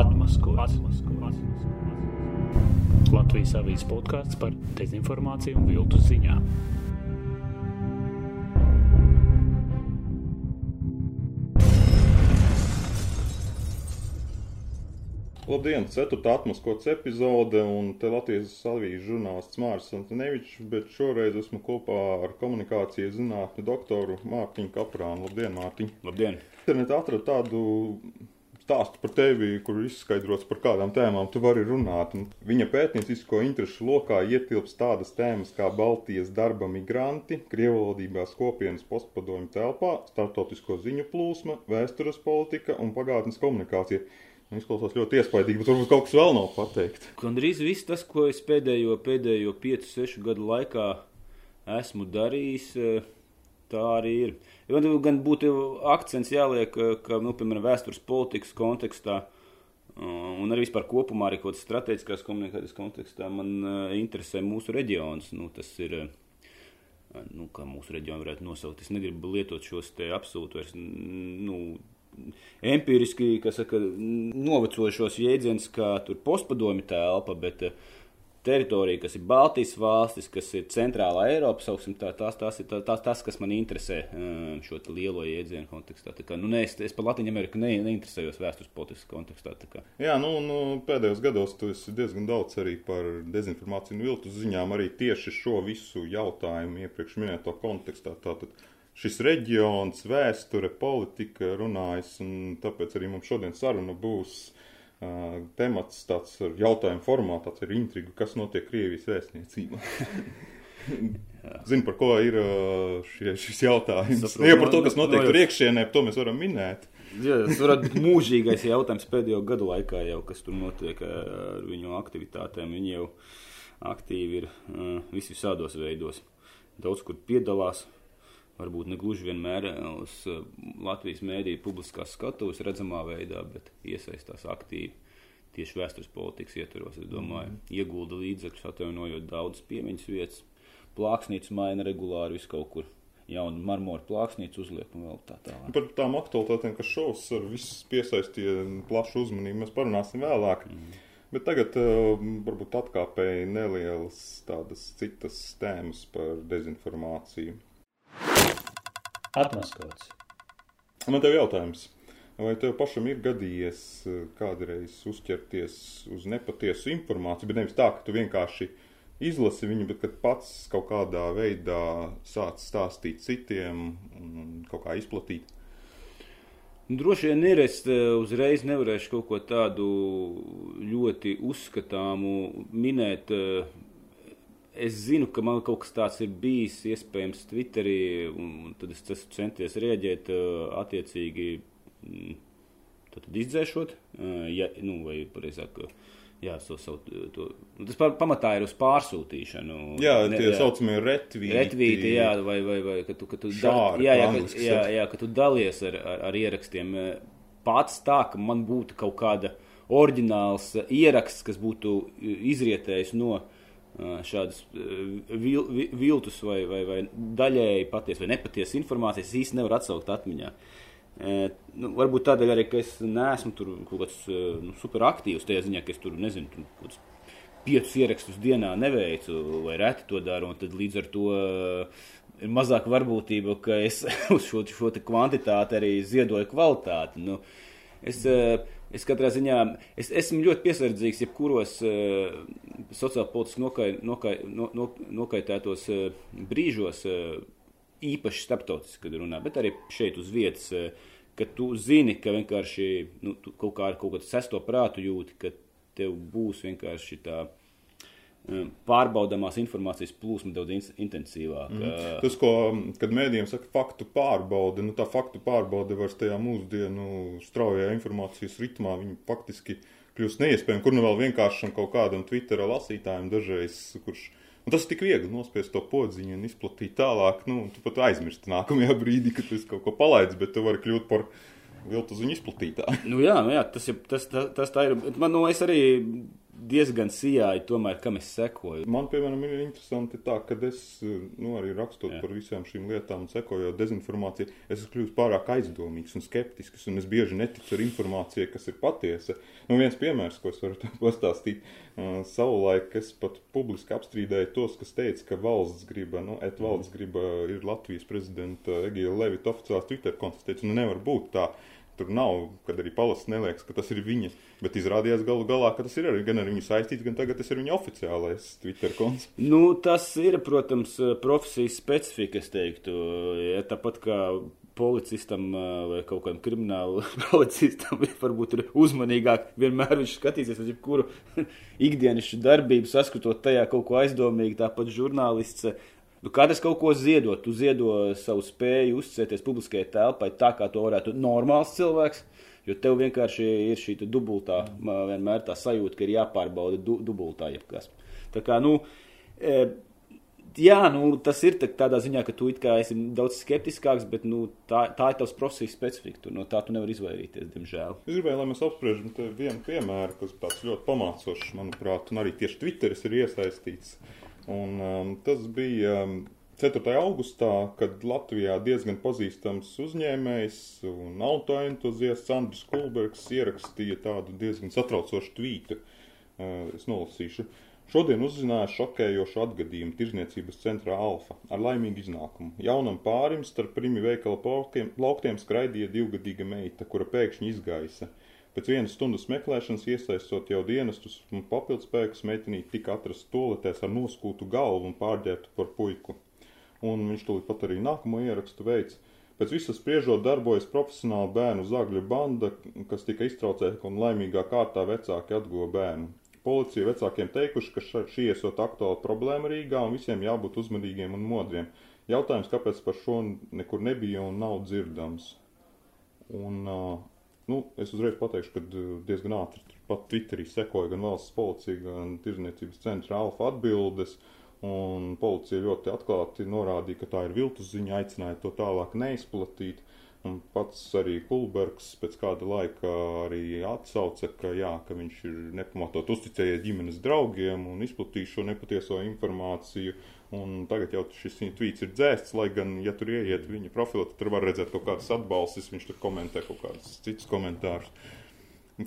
Atmaskots. Latvijas avīzes podkāsts par dezinformāciju un viltus ziņām. Labdien, 4. atmaskots epizode, un te Latvijas avīzes žurnālists Māris Antonevičs, bet šoreiz esmu kopā ar komunikācijas zinātņu doktoru Mārtiņu Kaprānu. Labdien, Mārtiņ! Labdien! Internetā atradu tādu stāstu par tevi, kur izskaidrots par kādām tēmām tu vari runāt. Un viņa pētniecisko interešu lokā ietilps tādas tēmas kā Baltijas darba migranti, krievvalodībās kopienas postpadomju telpā, startautisko ziņu plūsma, vēstures politika un pagātnes komunikācija. Nu, Izklausās ļoti iespaidīgi, bet varbūt kaut kas vēl nav pateikt. Gandrīz viss tas, ko es pēdējo, pēdējo 5, 6 gadu laikā esmu darījis, eh, tā arī ir. Man gan būtu akcents jāliek, eh, ka, nu, piemēram, vēstures politikas kontekstā. eh, Un arī vispār kopumā, arī kaut kādas strateģiskās komunikācijas kontekstā, man uh, interesē mūsu reģions. Nu, tas ir, nu, kā mūsu reģionu varētu nosaukt. Es negribu lietot šos absolūti vairs, nu, empiriski, kas saka, novecojušos jēdzienus, kā postpadomi telpa, bet uh, teritorija, kas ir Baltijas valstis, kas ir centrālā Eiropa, sauksim tā, tās, tās ir tā, tās, tas, kas man interesē šo lielo jēdzienu kontekstā. Tā kā, nu, ne, es, es par Latviju Ameriku ne, neinteresējos vēstures politikas kontekstā. Jā, nu, nu, pēdējos gados tu esi diezgan daudz arī par dezinformāciju un viltus ziņām, arī tieši šo visu jautājumu iepriekš minēto kontekstā. Tātad šis reģions, vēsture, politika runājas, un tāpēc arī mums šodien saruna būs uh, temats tāds ar jautājumu formātā, tāds ir intriga, kas notiek Krievijas vēstniecībā. Zinu, par ko ir šie, šis jautājums. Saprotu. Nu, ja par to, kas No, notiek no, tur iekšienē, to mēs varam minēt. Jā, tas varētu būt mūžīgais jautājums pēdējo gadu laikā, jau, kas tur notiek ar viņu aktivitātēm. Viņi jau aktīvi ir uh, visādos veidos. Daudz kur piedalās. Varbūt ne gluži vienmēr uh, uz uh, Latvijas mēdīju publiskās skatuves redzamā veidā, bet iesaistās aktīvi tieši vēstures politikas ietvaros. Es domāju, iegulda līdzekļus, atjaunojot daudzas piemiņas vietas, plāksnīcas maina regulāri vis kaut kur. Jaunu marmoru plāksnīcu uzliek un vēl tā tālāk. Par tām aktualitātēm, kas šovs ar visu piesaistīja plašu uzmanību, mēs parunāsim vēlāk. Mm. Bet tagad uh, varbūt atkāpēji nelielas tādas citas tēmas par dezinformāciju. Atmaskots. Man tev jautājums. Vai tev pašam ir gadījies uh, kādreiz uzķerties uz nepatiesu informāciju, bet nevis tā, ka tu vienkārši izlasi viņu, bet kad pats kaut kādā veidā sāc stāstīt citiem un kaut kā izplatīt? Droši vien ir. Es eh, uzreiz nevarēšu kaut ko tādu ļoti uzskatāmu minēt. Es zinu, ka man kaut kas tāds ir bijis iespējams Twitterī, un tad es centies rēģēt attiecīgi mm, tad izdzēšot, ja, nu, vai pareizāk. Jā, so, so, to, nu, tas pa- pamatā ir uz pārsūtīšanu. Jā, Ne- tie saucamie retvīti. Retvīti, jā, vai, vai, vai ka tu, ka tu, Šāri, jā, jā, ka, jā, jā, ka tu dalies ar, ar, ar ierakstiem. Pats tā, ka man būtu kaut kāda oriģināls ieraksts, kas būtu izrietējis no ā, šādas vil, vi- viltus vai, vai, vai daļēji patiesas vai nepatiesas informācijas, es īsti nevaru atsaukt atmiņā. Nu, varbūt tādēļ arī, ka es neesmu tur kaut kāds nu, superaktīvs tajā ziņā, ka es tur nezinu, tur kaut kāds piecus ierakstus dienā neveicu, vai reti to daru. un Tad līdz ar to ir mazāk varbūtība, ka es uz šo, šo kvantitāti arī ziedoju kvalitāti. Nu, es, uh, es katrā ziņā es, esmu ļoti piesardzīgs, jebkuros uh, sociāli politiski nokai, nokai, no, no, nokaitētos uh, brīžos. Uh, īpaši starptautiski, kad runā, bet arī šeit uz vietas, eh, ka tu zini, ka vienkārši nu, kaut kā ar kaut kādu sesto prātu jūti, ka tev būs vienkārši tā pārbaudāmās informācijas plūsma daudz in- intensīvāka. Mm. Tas, ko, kad mēdījiem saka, faktu pārbaude, nu tā faktu pārbaude vairs tajā mūsdienu straujajā informācijas ritmā, faktiski kļūst neiespējami, kur nu vēl vienkāršam kaut kādam Twittera lasītājam dažreiz, kurš, un tas ir tik viegli nospiest to podziņu un izplatīt tālāk, nu, tu pat aizmirsti nākamajā brīdī, kad tu kaut ko palaidis, bet tu vari kļūt par viltu ziņu izplatītāju. Nu, jā, nu, jā tas, ir, tas, tas, tas tā ir. Man, nu, es arī diezgan sijāji, tomēr, kam es sekoju. Man, piemēram, ir interesanti tā, ka es, nu, arī rakstot Jā. par visām šīm lietām un sekojot dezinformāciju, es esmu kļuvis pārāk aizdomīgs un skeptisks, un es bieži neticu ar informāciju, kas ir patiesa. Nu, viens piemērs, ko es varu pastāstīt, uh, savulaik es pat publiski apstrīdēju tos, kas teica, ka valsts griba, nu, et valsts griba ir Latvijas prezidenta Egīla Levita oficiālās Twitter konts, teica, nu, nevar būt tā tur nav, kad arī palasts neliekas, ka tas ir viņa. Bet izrādījās galu galā, ka tas ir arī, gan ar viņu saistīts, gan tagad tas ir viņa oficiālais Twitter konts. Nu, tas ir, protams, profesijas specifika, es teiktu. Ja, tāpat kā policistam vai kaut kādam kriminālu policistam varbūt ir uzmanīgāk. Vienmēr viņš skatīsies uz jebkuru ikdienas darbību, saskatot tajā kaut ko aizdomīgu. Tāpat žurnālists Nu, katrs kaut ko ziedo. Tu ziedo savu spēju uzticēties publiskajai telpai tā, kā to varētu normāls cilvēks. Jo tev vienkārši ir šī dubultā, vienmēr tā sajūta, ka ir jāpārbauda du, dubultā jebkas. Tā kā, nu, e, jā, nu, tas ir tā, tādā ziņā, ka tu esi daudz skeptiskāks, bet nu, tā, tā ir tavs profesijas specifika. Tu, no tā tu nevari izvairīties, diemžēl. Es gribēju, lai mēs apspriežam vienu piemēru, kas tāds ļoti pamācošs, manuprāt, un arī tieši Twitteris ir iesaistīts. Un, um, tas bija um, 4. augustā, kad Latvijā diezgan pazīstams uzņēmējs un autoentuziasts Andris Kulbergs ierakstīja tādu diezgan satraucošu tvītu. Uh, es nolasīšu. Šodien uzzināju šokējošu atgadījumu tirzniecības centrā Alfa ar laimīgu iznākumu. Jaunam pārim starp primi veikala plauktiem skraidīja divgadīga meita, kura pēkšņi izgaisa. Pēc vienas stundas meklēšanas, iesaistot jau dienestus un papildspēkus, meitenīte tika atrasta toaletēs ar noskūtu galvu un pārģērbtu par puiku. Un viņš tūlīt pat arī nākamo ierakstu veids. Pēc visas spriežot darbojas profesionāla bērnu zagļu banda, kas tika iztraucēta un laimīgā kārtā vecāki atguva bērnu. Policija vecākiem teikuši, ka šī esot aktuāla problēma Rīgā un visiem jābūt uzmanīgiem un modriem. Jautājums, kāpēc par šo nekur nebija un nav dzirdams. Un, uh, Nu, es uzreiz pateikšu, ka uh, diezgan ātri pat Twitterī sekoja gan valsts policija, gan tirzniecības centra alfa atbildes. Un policija ļoti atklāti norādīja, ka tā ir viltus ziņa, aicināja to tālāk neizplatīt. Un pats arī Kulbergs pēc kāda laika arī atsauca, ka, jā, ka viņš ir nepamatot uzticējies ģimenes draugiem un izplatījis šo nepatieso informāciju. Un tagad jau šis tvīts ir dzēsts, lai gan, ja tur ieiet viņa profilā, tad tur var redzēt kaut kādas atbalstis, viņš tur komentē kaut kādus citus komentārus.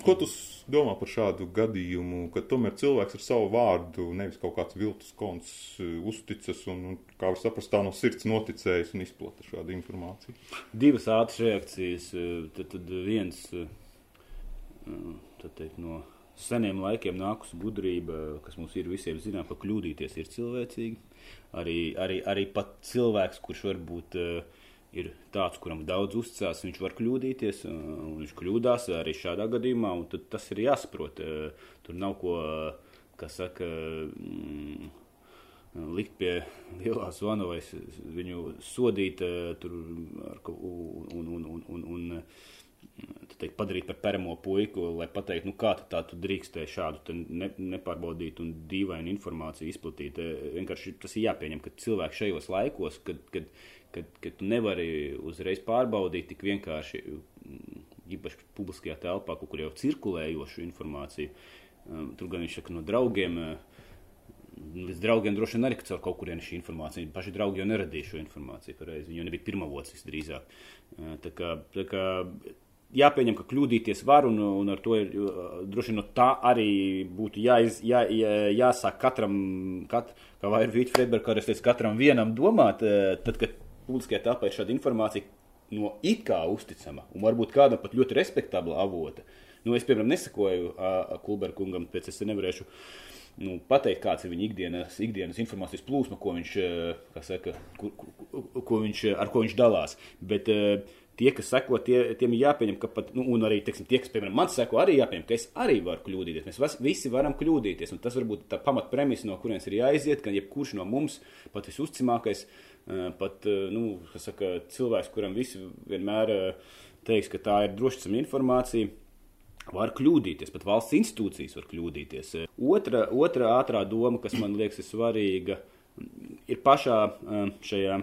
Ko tu domā par šādu gadījumu, ka tomēr cilvēks ar savu vārdu, nevis kaut kāds viltus konts, uh, uzticas un, un kā var saprast, tā no sirds noticējis un izplata šādu informāciju? Divas ātras reakcijas. Uh, tad, tad viens uh, tad teikt, no seniem laikiem nākusi gudrība, kas mums ir visiem zinām, ka kļūdīties ir cilvēcīgi. Arī, arī, arī pat cilvēks, kurš varbūt uh, ir tāds, kuram daudz uzticās, viņš var kļūdīties, un viņš kļūdās arī šādā gadījumā, un tas ir jāsaprot. Tur nav ko, kas saka, mm, likt pie lielā zvana vai viņu sodīt tur ar, un, un, un, un, un teikt, padarīt par peramo puiku, lai pateiktu, nu, kā tā tu drīkstēji šādu ne, nepārbaudītu un dīvainu informāciju izplatīt. Vienkārši tas ir jāpieņem, ka cilvēki šajos laikos, kad, kad kad, kad tu nevari uzreiz pārbaudīt tik vienkārši, mm, īpaši publiskajā telpā, kur jau cirkulējošu informāciju. Um, tur gan viņš saka no draugiem. Uh, līdz draugiem droši vien arī caur kaut kurienu šī informācija. Paši draugi jau neradīja šo informāciju pareizi. Viņi jau nebija pirmavots visdrīzāk. Uh, tā kā, tā kā jāpieņem, ka kļūdīties var, un, un ar to ir droši vien no tā arī būtu jāiz, jā, jā, jāsāk katram, kat, kā vai ir Vīķa Fredberga, kā es teicu, katram vienam domāt, uh, tad, kad publiskajā telpā ir šāda informācija no it kā uzticama un varbūt kādam pat ļoti respektabla avota. Nu, es, piemēram, nesakoju Kulberkungam, pēc es nevarēšu nu, pateikt, kāds ir viņa ikdienas, ikdienas informācijas plūsma, ko viņš, saka, ko, ko, ko viņš, ar ko viņš dalās. Bet, Tie, kas seko, tie, tiem ir jāpieņem, ka pat, nu, un arī teiksim, tie, kas, piemēram, man seko, arī jāpieņem, ka es arī varu kļūdīties. Mēs visi varam kļūdīties, un tas varbūt tā pamatpremisa, no kurienes ir jāiziet, ka jebkurš no mums, pat visuzticamākais, uh, pat eh, nu, saka, cilvēks, kuram visi vienmēr eh, teiks, ka tā ir drošicama informācija. Var kļūdīties, pat valsts institūcijas var kļūdīties. Otra, otra ātrā doma, kas man liekas ir svarīga, ir pašā šajā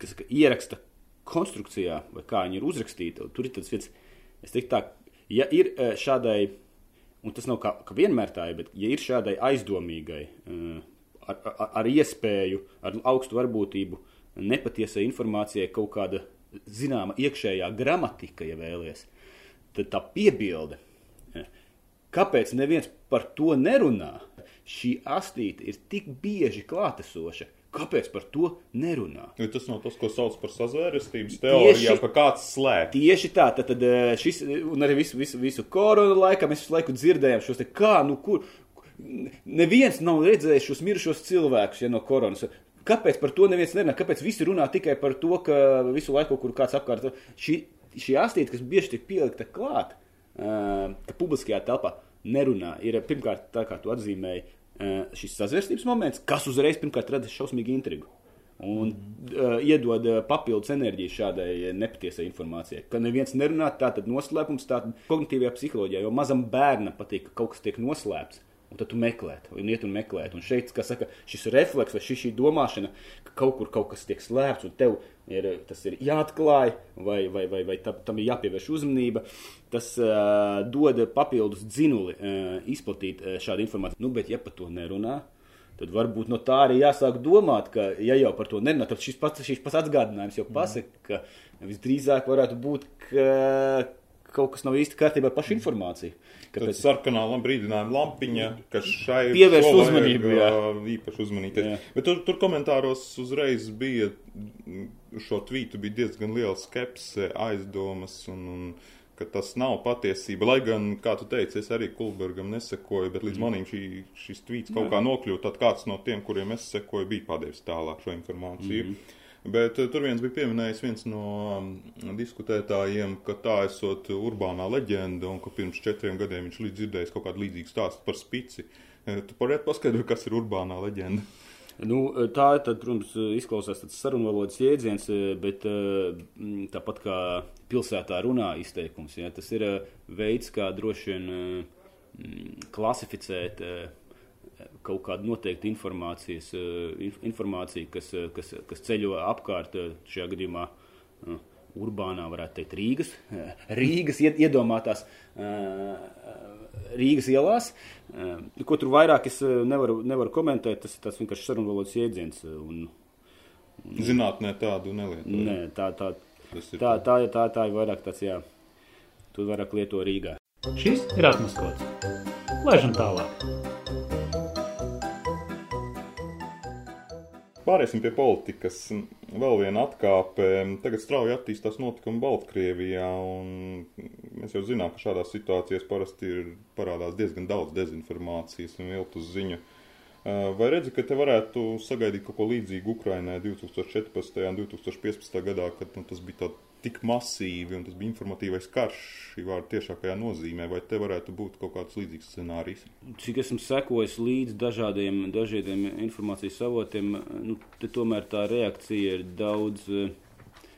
saka, ieraksta konstrukcijā, vai kā viņi ir uzrakstīti. Tur ir tas viens, es teiktu tā, ja ir šādai un tas nav kā, kā vienmēr tā, bet ja ir šādai aizdomīgai, ar, ar, ar iespēju, ar augstu varbūtību nepatiesai informācijai kaut kāda zināma iekšējā gramatika, ja vēlies, tad tā piebilde, kāpēc neviens par to nerunā, šī astīte ir tik bieži klātesoša, Kāpēc par to nerunā? Ja tas nav tas, ko sauc par sazvērestības teorijā, pa kāds slēp. Tieši tā, tad, tad šis, un arī visu, visu, visu koronu laikā mēs visu laiku dzirdējām šos te kā, nu kur, neviens nav redzējis šos mirušos cilvēkus, ja no koronas. Kāpēc par to neviens nerunā? Kāpēc visi runā tikai par to, ka visu laiku, kur kāds apkārt, šī, šī astīte, kas bieži tiek pielikta klāt, ka publiskajā telpā nerunā, ir pirmkārt tā, kā tu atzīmēji, Eh, šis sazvērstības moments, kas uzreiz pirmkārt rada šausmīgu intrigu. Un uh, iedod uh, papildus enerģiju šādai nepatiesai informācijai. Ka neviens nerunā, tā tad noslēpums, tā tad kognitīvajā psiholoģijā, jo mazam bērnam patīk, ka kaut kas tiek noslēpts. Un tad tu meklē, un iet un meklē. Un šeit, kā saka, šis refleks vai šī, šī domāšana, ka kaut kur kaut kas tiek slēpts, un tev ir, tas ir jāatklāj, vai, vai, vai, vai tam, tam ir jāpievērš uzmanība, tas uh, dod papildus dzinuli uh, izplatīt uh, šādu informāciju. Nu, bet, ja par to nerunā, tad varbūt no tā arī jāsāk domāt, ka, ja jau par to nerunā, tad šis pats, šis pats atgādinājums jau pasaka, ka visdrīzāk varētu būt, ka kaut kas nav īsti kārtībā ar pašu informāciju. Tad pēc... sarkanā brīdinājuma lampiņa, kas šai pievērš uzmanību. Jā. Īpaši uzmanīties. Bet tur, tur komentāros uzreiz bija šo tvītu bija diezgan liela skepse, aizdomas un, un ka tas nav patiesība. Lai gan, kā tu teici, es arī Kulbergam nesekoju, bet līdz mm. manim šī, šis tvīts kaut Jā. kā nokļūst. Tad kāds no tiem, kuriem es sekoju, bija padevis tālāk šo informāciju. Mm. Bet uh, tur viens bija pieminējis viens no um, diskutētājiem, ka tā esot urbānā leģenda un ka pirms četriem gadiem viņš līdz dzirdējis kaut kādu līdzīgu stāstu par spici. Uh, tu varētu paskaidrot, kas ir urbānā leģenda? Nu, tā, tad, protams, izklausās sarunvalodas jēdziens, bet mm, tāpat kā pilsētā runā izteikums, ja, tas ir veids, kā droši vien mm, klasificēt kaut kādu noteiktu informācijas, informāciju, kas, kas, kas ceļo apkārt šajā gadījumā urbānā, varētu teikt, Rīgas, Rīgas iedomātās Rīgas ielās. Ko tur vairāk es nevaru, nevaru komentēt, tas ir tas vienkārši sarunvalodas jēdziens. Un, un, Zinātnē tādu nelieto. Nē, tā, tā, tā, tā, tā, tā ir vairāk tāds, jā, tu vairāk lieto Rīgā. Šis ir atmaskots. Lēžam tālāk. Pāriesim pie politikas. Vēl viena atkāpe. Tagad strauji attīstās notikumi Baltkrievijā, mēs jau zinām, ka šādās situācijās parasti ir parādās diezgan daudz dezinformācijas un viltus ziņu. Vai redzi, ka te varētu sagaidīt kaut ko līdzīgu Ukrainai 2014. un 2015. gadā, kad nu, tas bija tāds tik masīvi, un tas bija informatīvais karš šī vārda tiešākajā nozīmē, vai te varētu būt kaut kāds līdzīgs scenārijs? Cik esmu sekojis līdz dažādiem, dažādiem informācijas avotiem, nu, tomēr tā reakcija ir daudz eh,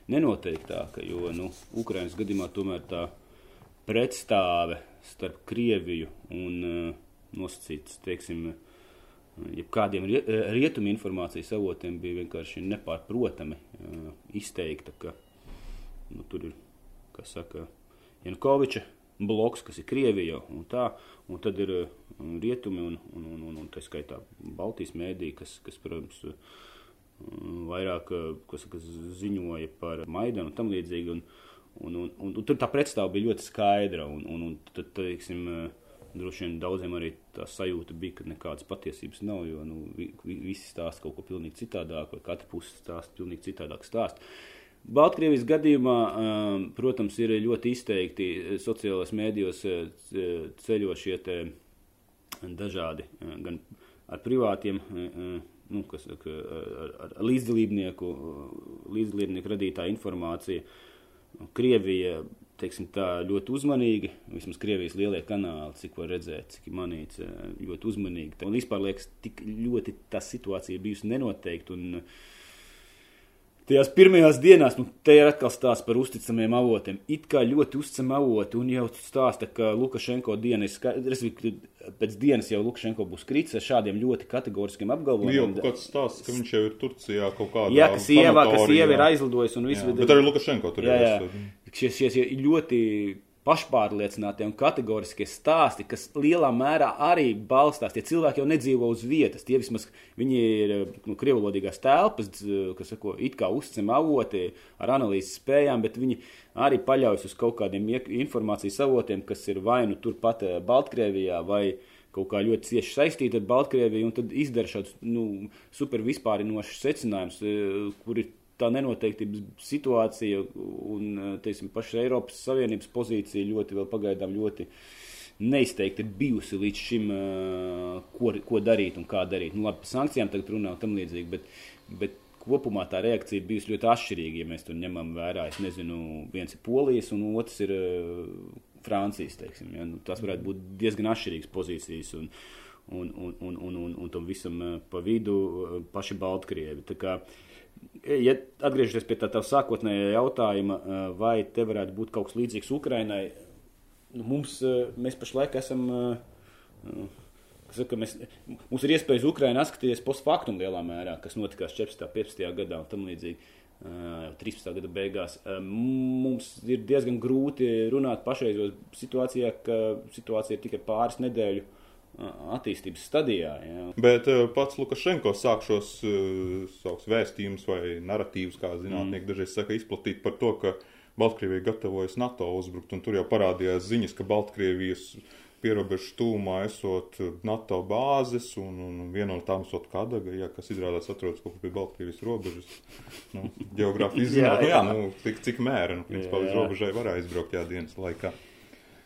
nenoteiktāka, jo nu, Ukrainas gadījumā tomēr tā pretstāve starp Krieviju un uh, nosacīts, teiksim, jebkādiem rietumu informācijas avotiem bija vienkārši nepārprotami uh, izteikta, ka Nu, tur ir, kas saka, Janukoviča bloks, kas ir Krievija, un tā, un tad ir um, rietumi, un, un, un, un, un tā skaitā Baltijas mēdī, kas, kas, protams, um, vairāk kas, kas ziņoja par Maidanu un tam līdzīgi, un, un, un, un, un tur tā pretstāva bija ļoti skaidra, un, un, un tad, teiksim, droši vien daudziem arī tā sajūta bija, ka nekādas patiesības nav, jo nu, visi stāsta kaut ko pilnīgi citādāk, vai katra puse stāsta pilnīgi citādāk stāstu. Baltkrievijas gadījumā, um, protams, ir ļoti izteikti sociālajos mēdījos uh, ceļo šie dažādi, gan ar privātiem, nu, kas, ar, ar līdzdalībnieku, līdzdalībnieku radītā informācija. Krievija teiksim, tā, ļoti uzmanīgi, vismaz Krievijas lielie kanāli, cik var redzēt, cik manīts, ļoti uzmanīgi. Un vispār liekas, tik ļoti tā situācija bijusi nenoteikta. Un, uh, tajās pirmajās dienās, nu, te ir atkal stāsts par uzticamiem avotiem. It kā ļoti uzticami avoti, un jau stāsta, ka Lukašenko dienas, pēc dienas jau Lukašenko būs kritis ar šādiem ļoti kategoriskiem apgalvojumiem. Jau kāds stāsts, ka viņš jau ir Turcijā kaut kādā. Jā, ka sieva, ka sieva ir aizlidojusi un viss. Bet arī Lukašenko tur jā, jā. ir. Šie, šie ļoti pašpārliecinātie un kategoriskie stāsti, kas lielā mērā arī balstās. Tie cilvēki jau nedzīvo uz vietas. Tie vismaz viņi ir nu, krievlodīgās telpas, kas sako, it kā uzticami avoti ar analīzes spējām, bet viņi arī paļaujas uz kaut kādiem informācijas avotiem, kas ir vai nu turpat eh, Baltkrievijā vai kaut kā ļoti cieši saistīti ar Baltkrieviju, un tad izdara šādus nu, super vispārinošus secinājumus, eh, kur ir tā nenoteiktības situācija un teiksim, paša Eiropas Savienības pozīcija ļoti vēl pagaidām ļoti neizteikti bijusi līdz šim, ko, ko darīt un kā darīt. Nu, labi, par sankcijām tagad runā un tam līdzīgi, bet, bet kopumā tā reakcija bijusi ļoti atšķirīga, ja mēs to ņemam vērā. Es nezinu, viens ir Polijas un otrs ir Francijas. Teiksim, ja? nu, tas varētu būt diezgan atšķirīgas pozīcijas. Un, un, un, un, un, un, un tam visam pa vidu paši Baltkrievi. Ja atgriežoties pie tā tā sākotnējā jautājuma, vai te varētu būt kaut kas līdzīgs Ukrainai, nu, mums, mēs pašlaik esam. Saka, mēs, mums ir iespēja uz Ukrajinu atskatīties postfaktum lielā mērā, kas notikās 14. un 15. gadā un tam līdzīgi. Jau 13. gada beigās. Mums ir diezgan grūti runāt pašreizējā situācijā, ka situācija ir tikai pāris nedēļu attīstības stadijā. Jā. Bet uh, pats Lukašenko sāk šos uh, vēstījumus vai narratīvus, kā zinātnieki mm. dažreiz saka, izplatīt par to, ka Baltkrievija gatavojas NATO uzbrukt, un tur jau parādījās ziņas, ka Baltkrievijas pierobežu tūmā esot NATO bāzes, un, un viena no tām esot Kadaga, jā, kas izrādās atrodas kaut kur pie Baltkrievijas robežas. Nu, Geogrāfi izzināt, jā, jā. Nu, jā, nu, cik, cik mēra, nu, principā līdz robežai var aizbraukt jā, dienas laikā.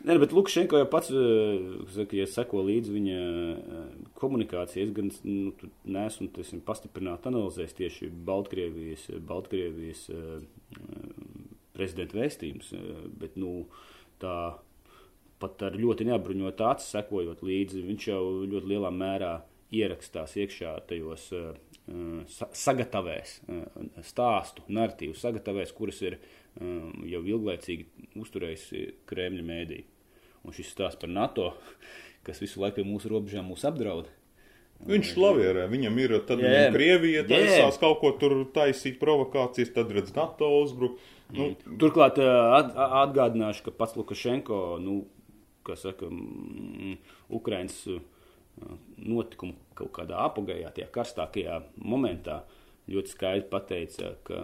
Nē, bet Lukašenko jau pats, eh, saka, ja seko līdzi viņa eh, komunikācijai, gan nu, neesmu teiksim, pastiprināti analizējis tieši Baltkrievijas, Baltkrievijas eh, prezidenta vēstījums, bet nu, tā pat ar ļoti neapbruņotu acu sekojot līdzi, viņš jau ļoti lielā mērā ierakstās iekšā tajos sagatavēs stāstu, narratīvu sagatavēs, kuras ir jau ilglaicīgi uzturējusi Kremļa mēdīja. Un šis stāsts par NATO, kas visu laiku pie mūsu robežām mūs apdraud. Viņš lavierē, viņam ir, tad yeah. viņam Krievija taisās kaut ko tur taisīt provokācijas, tad redz NATO uzbruk. Nu. Turklāt atgādināšu, ka pats Lukašenko, nu, kā saka, mm, Ukrainas notikumu kaut kādā apagajā, tajā karstākajā momentā ļoti skaidri pateica, ka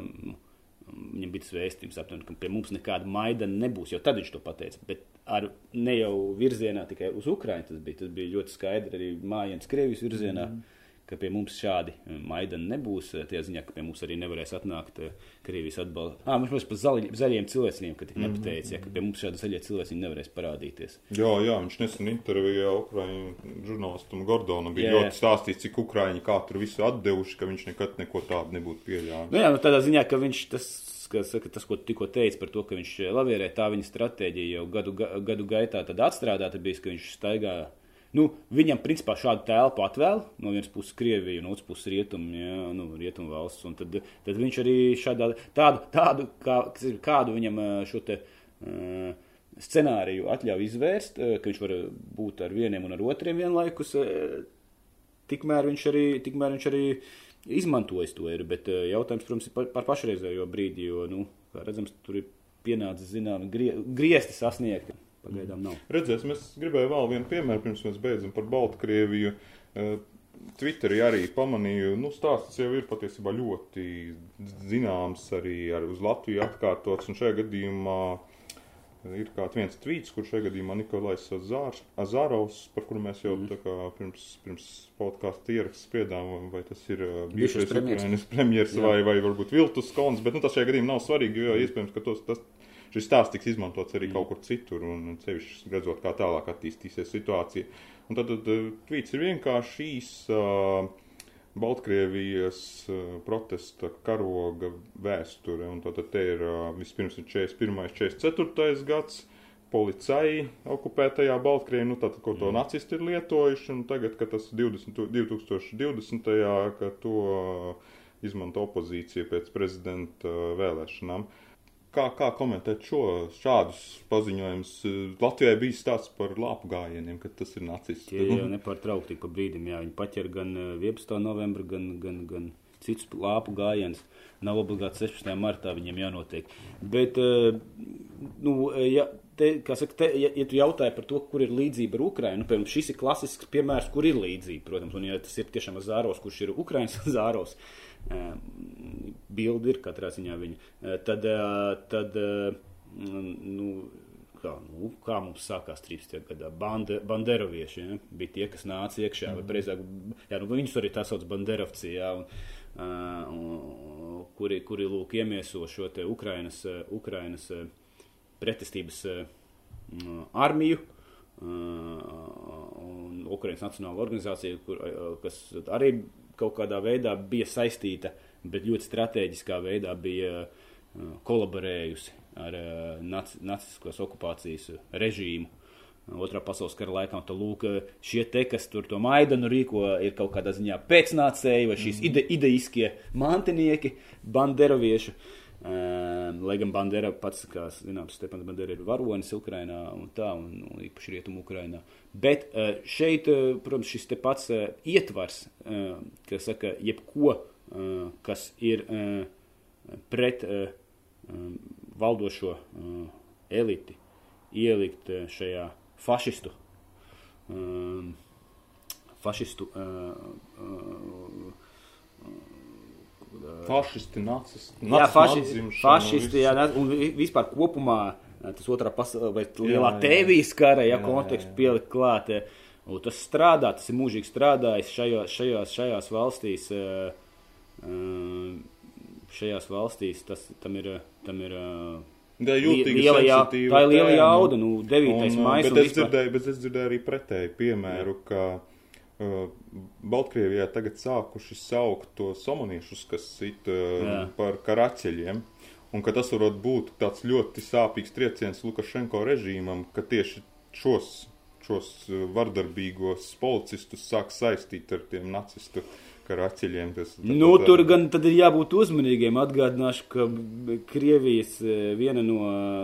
viņam bija tas vēstījums, aptuveni, ka pie mums nekāda maidana nebūs, jo tad viņš to pateica. Bet ar ne jau virzienā tikai uz Ukrajinu. Tas bija, tas bija ļoti skaidri arī mājiņas Krievijas virzienā. Mm. Ka pie mums šādi eh, maidani nebūs. Eh, tie ziņā, ka pie mums arī nevarēs atnākt eh, Krievijas atbalsts. Ah, mums par zaļ, zaļiem cilvēkiem, ka tik nepateicis, ja, ka pie mums šādi zaļie cilvēki nevarēs parādīties. Jā, jā, viņš nesen intervijā Ukraiņu žurnālistam Gordonam bija jā, jā. ļoti stāstīts, cik Ukraiņi kā tur visu atdevuši, ka viņš nekad neko tādu nebūtu pieļāvis. Nu jā, nu tādā ziņā, ka viņš tas ka saka, tas, ko tikko teica par to, ka viņš lavierē, tā viņa stratēģija jau gadu, gadu gaitā atstrādāta bijis, ka viņš staigā. Nu, viņam, principā, šādu telpu atvēl no vienas puses Krieviju, no otras puses Rietumu, ja, nu, rietumu valsts. Tad, tad viņš arī šādā, tādu, tādu kā, kādu viņam šo te. Uh, scenāriju atļauj izvērst, ka viņš var būt ar vieniem un ar otriem vienlaikus. Tikmēr viņš arī, tikmēr viņš arī uh, izmantojis to ir, bet jautājums, protams, ir par, par pašreizējo brīdi, jo, nu, kā redzams, tur ir pienācis, zinām, grie, griezti sasniegti. Pagaidām nav. Redzēsim, es gribēju vēl vienu piemēru, pirms mēs beidzam par Baltkrieviju. Eh, Twitterī arī pamanīju, nu, stāsts jau ir patiesībā ļoti zināms, arī ar, uz Latviju atkārtots, un šajā gadījumā uh, Ir kāds viens tvīts, kurš šajā gadījumā Nikolais Azārs, Azārovs, par kuru mēs jau mm. kā, pirms, pirms podkāstu ierakstu spriedām, vai tas ir uh, bijušais Ukrainas premjers vai, vai varbūt Viltus Kolns, bet nu, tas šajā gadījumā nav svarīgi, jo iespējams, ka tos, tas, šis stāsts tiks izmantots arī mm. kaut kur citur, un sevišķi redzot, kā tālāk attīstīsies situācija. Un tad, tad uh, tvīts ir vienkārši īs. Uh, Baltkrievijas uh, protesta karoga vēsture. Un tad te ir uh, vispirms ir 41. 44. gads. Policija okupētajā Baltkrievijā, nu, tātad, ko to mm. nacisti ir lietojuši, un tagad, kad tas 20, 2020. ka to uh, izmanto opozīcija pēc prezidenta vēlēšanām. Uh, Kā, kā komentēt šo, šādus paziņojumus? Latvijai bija stāsts par lāpu gājieniem, ka tas ir nacists. Tie jau nepārtraukti pa brīdim, jā, viņi paķer gan 11. Eh, novembra, gan, gan, gan citus lāpu gājienus. Nav obligāti 16. martā viņiem jānotiek. Bet, uh, nu, ja, te, saka, te, ja, ja tu jautāji par to, kur ir līdzība ar Ukrajinu, nu, piemēram, šis ir klasisks piemērs, kur ir līdzība, protams, un ja tas ir tiešām Zāros, kurš ir Ukrainas Zāros, bildi ir katrā ziņā viņa, uh, tad, uh, tad nu, kā, nu, kā mums sākās 13. gadā. Bande, banderovieši ja? bija tie, kas nāca iekšā, vai precīzāk, jā, nu, viņus arī tā sauc banderovci, jā, un, uh, kuri, kuri lūk iemieso šo Ukrainas, Ukrainas pretestības uh, armiju. Uh, un Ukraiņas Nacionāla organizācija, kur, uh, kas arī kaut kādā veidā bija saistīta, bet ļoti strateģiskā veidā bija uh, kolaborējusi ar uh, nac, naciskos okupācijas režīmu. Otrā pasaules kara laikā, tā lūk, šie te, kas tur to maidanu rīko, ir kaut kādā ziņā pēcnācēji vai šīs ide, ideiskie mantinieki, banderovieši. Uh, lai gan Bandera pats, kā zināms, Stepans Bandera ir varonis Ukrainā un tā, un, un īpaši Rietumu Ukrainā. Bet uh, šeit, uh, protams, šis te pats uh, ietvars, uh, kas saka, jebko, kas ir pret um, valdošo eliti ielikt šajā fašistu, fašistu Fašisti, nacisti, jā, fašisti, fašisti jā, un vispār kopumā tas otrā pasaules lielā tēvijas kara, ja kontekstu pielikt klāt. Un tas strādā, tas ir mūžīgi strādājis šajos, šajās, šajās valstīs. Šajās valstīs tas tam ir. Tam ir Tā ir jūtīga liela, jā, tā ir liela jauda, nu, 9. maija. Bet, es dzirdēju, bet es dzirdēju arī pretēju piemēru, ka Baltkrievijā tagad sākuši saukt to somoniešus, kas sit uh, par karaķeļiem. Un ka tas varētu būt tāds ļoti sāpīgs trieciens Lukašenko režīmam, ka tieši šos, šos vardarbīgos policistus sāk saistīt ar tiem nacistu karaķeļiem. Tas, nu, tā, tur gan tad ir jābūt uzmanīgiem. Atgādināšu, ka Krievijas viena no,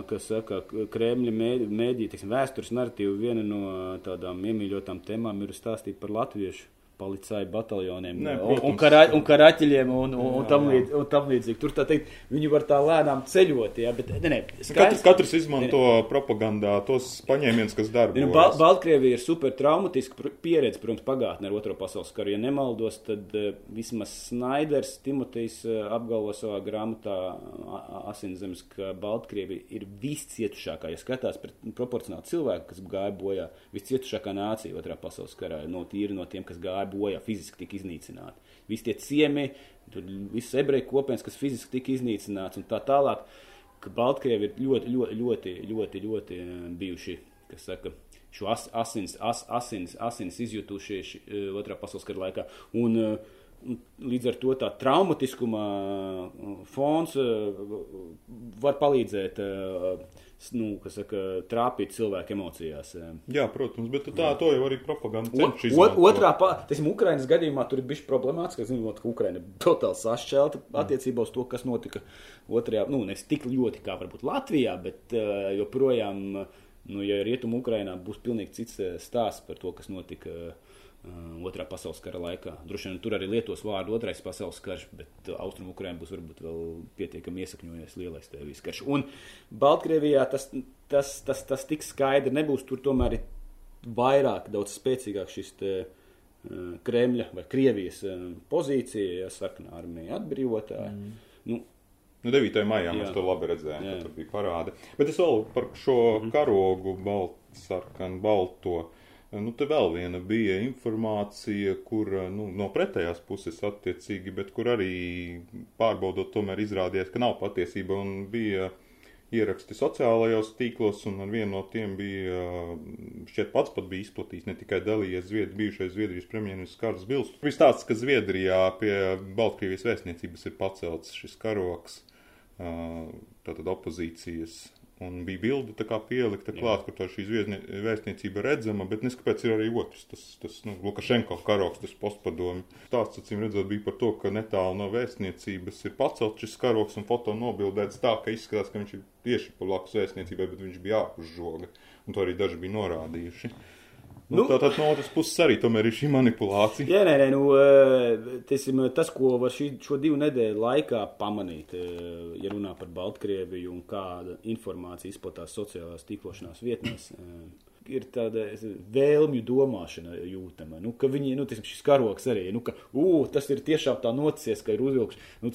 kas saka, Kremļa mēdī, teiksim, vēstures narratīva, viena no tādām iemīļotām tēmām ir stāstīt par latviešu policāju bataljoniem ne, un, un, karā, un karaķiem un, un, un, tam līdz, un tam līdzīgi. Tur tā teikt, viņi var tā lēnām ceļot. Jā, bet, ne, ne, skaidrs, katrs, katrs izmanto ne, propagandā tos paņēmienus, kas darbojas. Nu, Bal Baltkrievija ir super traumatiska pieredze, protams, pagātnē ar Otro pasaules karu. Ja nemaldos, tad uh, vismaz Snaiders, Timotejs uh, apgalvo savā grāmatā Asinzemes, ka Baltkrievija ir viscietušākā, ja skatās pret proporcionāli cilvēku, kas gāja bojā, viscietušākā nācija Otrā pasaules karā, no tīri no tiem, kas gāja gāja bojā, fiziski tika iznīcināti. Visi tie ciemi, visas ebreju kopienas, kas fiziski tika iznīcināts un tā tālāk, ka Baltkrievi ir ļoti, ļoti, ļoti, ļoti, ļoti eh, bijuši, kas saka, šo as, asins, as, asins, asins izjutuši uh, otrā pasaules kara laikā. Un, uh, līdz ar to tā traumatiskuma fons var palīdzēt nu, saka, trāpīt cilvēku emocijās. Jā, protams, bet tā to jau arī propaganda cenšas izmantot. Otrā, teiksim, Ukrainas gadījumā tur ir bijis problemātiski, zinot, ka Ukraina ir totāli sašķelta attiecībā uz to, kas notika otrajā, nu, nevis tik ļoti kā varbūt Latvijā, bet uh, joprojām, nu, ja Rietumu Ukrainā būs pilnīgi cits stāsts par to, kas notika. Uh, Otrā pasaules kara laikā. Droši vien tur arī lietos vārdu otrais pasaules karš, bet Austrum Ukrainā būs varbūt vēl pietiekami iesakņojies lielais tēvijas karš. Un Baltkrievijā tas, tas, tas, tas tik skaidri nebūs. Tur tomēr ir vairāk, daudz spēcīgāk šis te, Kremļa vai Krievijas pozīcija, ja sarkanā armija atbrīvotāja. Mm. Nu, Nu, 9. maijā jā. mēs to labi redzējām, ka tur bija parādi. Bet es vēl par šo mm karogu, baltu, sarkanu, balto. Nu, te vēl viena bija informācija, kur nu, no pretējās puses attiecīgi, bet kur arī pārbaudot, tomēr izrādījās, ka nav patiesība un bija ieraksti sociālajos tīklos, un ar vienu no tiem bija, šķiet pats pat bija izplatījis, ne tikai dalījies Zviedri, bijušais Zviedrijas premjerministrs Kārs Bils. Viss tāds, ka Zviedrijā pie Baltkrievijas vēstniecības ir pacelts šis karoks, tātad opozīcijas Un bija bilde pielikta klāt, kur tā šī vēstniecība redzama, bet neskapēc ir arī otrs, tas, tas nu, Lukašenko karoks, tas postpadomi. Tāds, acīm redzot, bija par to, ka netālu no vēstniecības ir pacelt šis karoks un foto nobildēts tā, ka izskatās, ka viņš ir tieši pa blakus vēstniecībai, bet viņš bija ārpus žoga. Un to arī daži bija norādījuši. Nu, nu, Tātad no otras puses arī tomēr ir šī manipulācija. Jā, nē, nē, nu, eh, tiesim, tas, ko var šī, šo divu nedēļu laikā pamanīt, eh, ja runā par Baltkrieviju un kāda informācija izplatās sociālās tīklošanās vietnēs, eh, ir tāda vēlmju domāšana jūtama. Nu, ka viņi, nu, tiesim, šis karoks arī, nu, ka, ū, tas ir tiešām tā nocies, ka ir uzvilkts. Nu,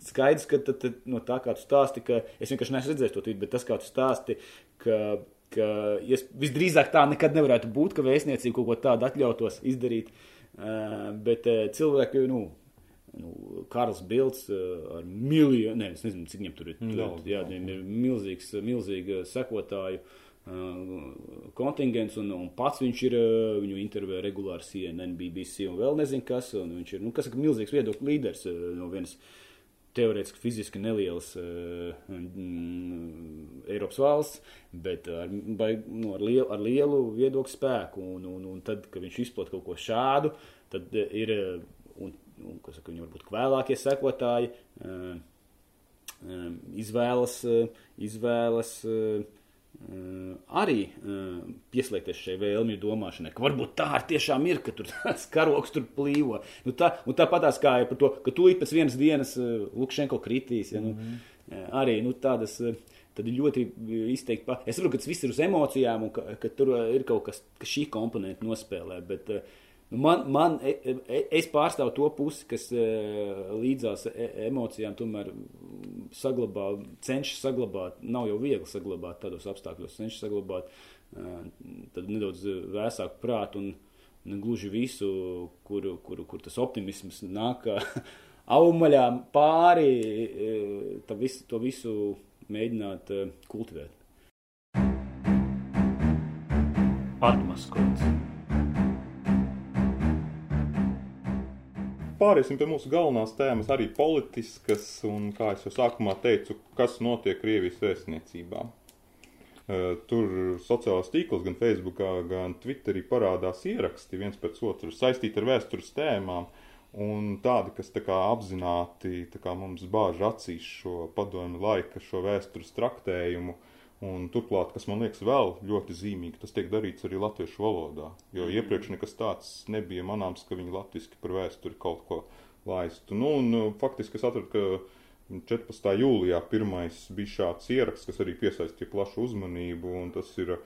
skaidrs, ka tad, tad, no tā, kā tu stāsti, ka es vienkārši neesmu redzējis to tvītu, bet tas, kā tu stāsti, ka ka ja visdrīzāk tā nekad nevarētu būt, ka vēstniecība kaut ko tādu atļautos izdarīt. Bet cilvēki, nu, nu, Karls Bilds ar miljonu, ne, es nezinu, cik viņam tur ir. Daudz, jā, viņam ir milzīgs, milzīga sekotāju kontingents, un, un pats viņš ir, viņu intervē regulāri CNN, BBC un vēl nezinu kas, un viņš ir, nu, kas saka, milzīgs viedokļu līderis no vienas. Uh, teorētiski fiziski nelielas uh, mm, Eiropas valsts, bet ar, baig, nu, ar, lielu, ar lielu viedokļu spēku. Un, un, un tad, kad viņš izplatīja kaut ko šādu, tad ir un, un, saka, viņi varbūt vēlākie sekotāji uh, um, izvēlas, uh, izvēlas Uh, arī pieslēgties šai vēlmju domāšanai, ka varbūt tā ir tiešām ir, ka tur tāds karoks tur plīvo. Nu, tā, un tāpatās kā ir par to, ka tu pēc vienas dienas Lukšenko kritīs. Ja, nu, mm -hmm. Arī nu, tādas. Tad ir ļoti izteikti. Pa... Es saprotu, ka tas viss ir uz emocijām, un ka, ka tur ir kaut kas, ka šī komponenta nospēlē. Bet, uh, Nu, man, man, e, e, es pārstāvu to pusi, kas e, līdzās emocijām tomēr saglabā, cenšas saglabāt, nav jau viegli saglabāt tādos apstākļos, cenšas saglabāt tad nedaudz vēsāku prātu un ne gluži visu, kur, kur, kur tas optimisms nāk aumaļā pāri, visu, to visu mēģināt kultivēt. Atmaskots. Pāriesim pie mūsu galvenās tēmas, arī politiskas, un, kā jau sākumā teicu, kas notiek Krievijas vēstniecībā. Tur sociālās tīklos, gan Facebookā, gan Twitterī parādās ieraksti viens pēc otru saistīti ar vēstures tēmām, un tādi, kas tā kā apzināti tā kā mums bāž acīs šo padomu laika, šo vēstures traktējumu, uh, Un turklāt, kas man liekas vēl ļoti zīmīgi, tas tiek darīts arī latviešu valodā. Jo mm. iepriekš nekas tāds nebija manāms, ka viņi latviski par vēsturi kaut ko laistu. Nu, un, uh, faktiski es atradu, ka 14. jūlijā pirmais bija šāds ieraksts, kas arī piesaistīja plašu uzmanību, un tas ir uh,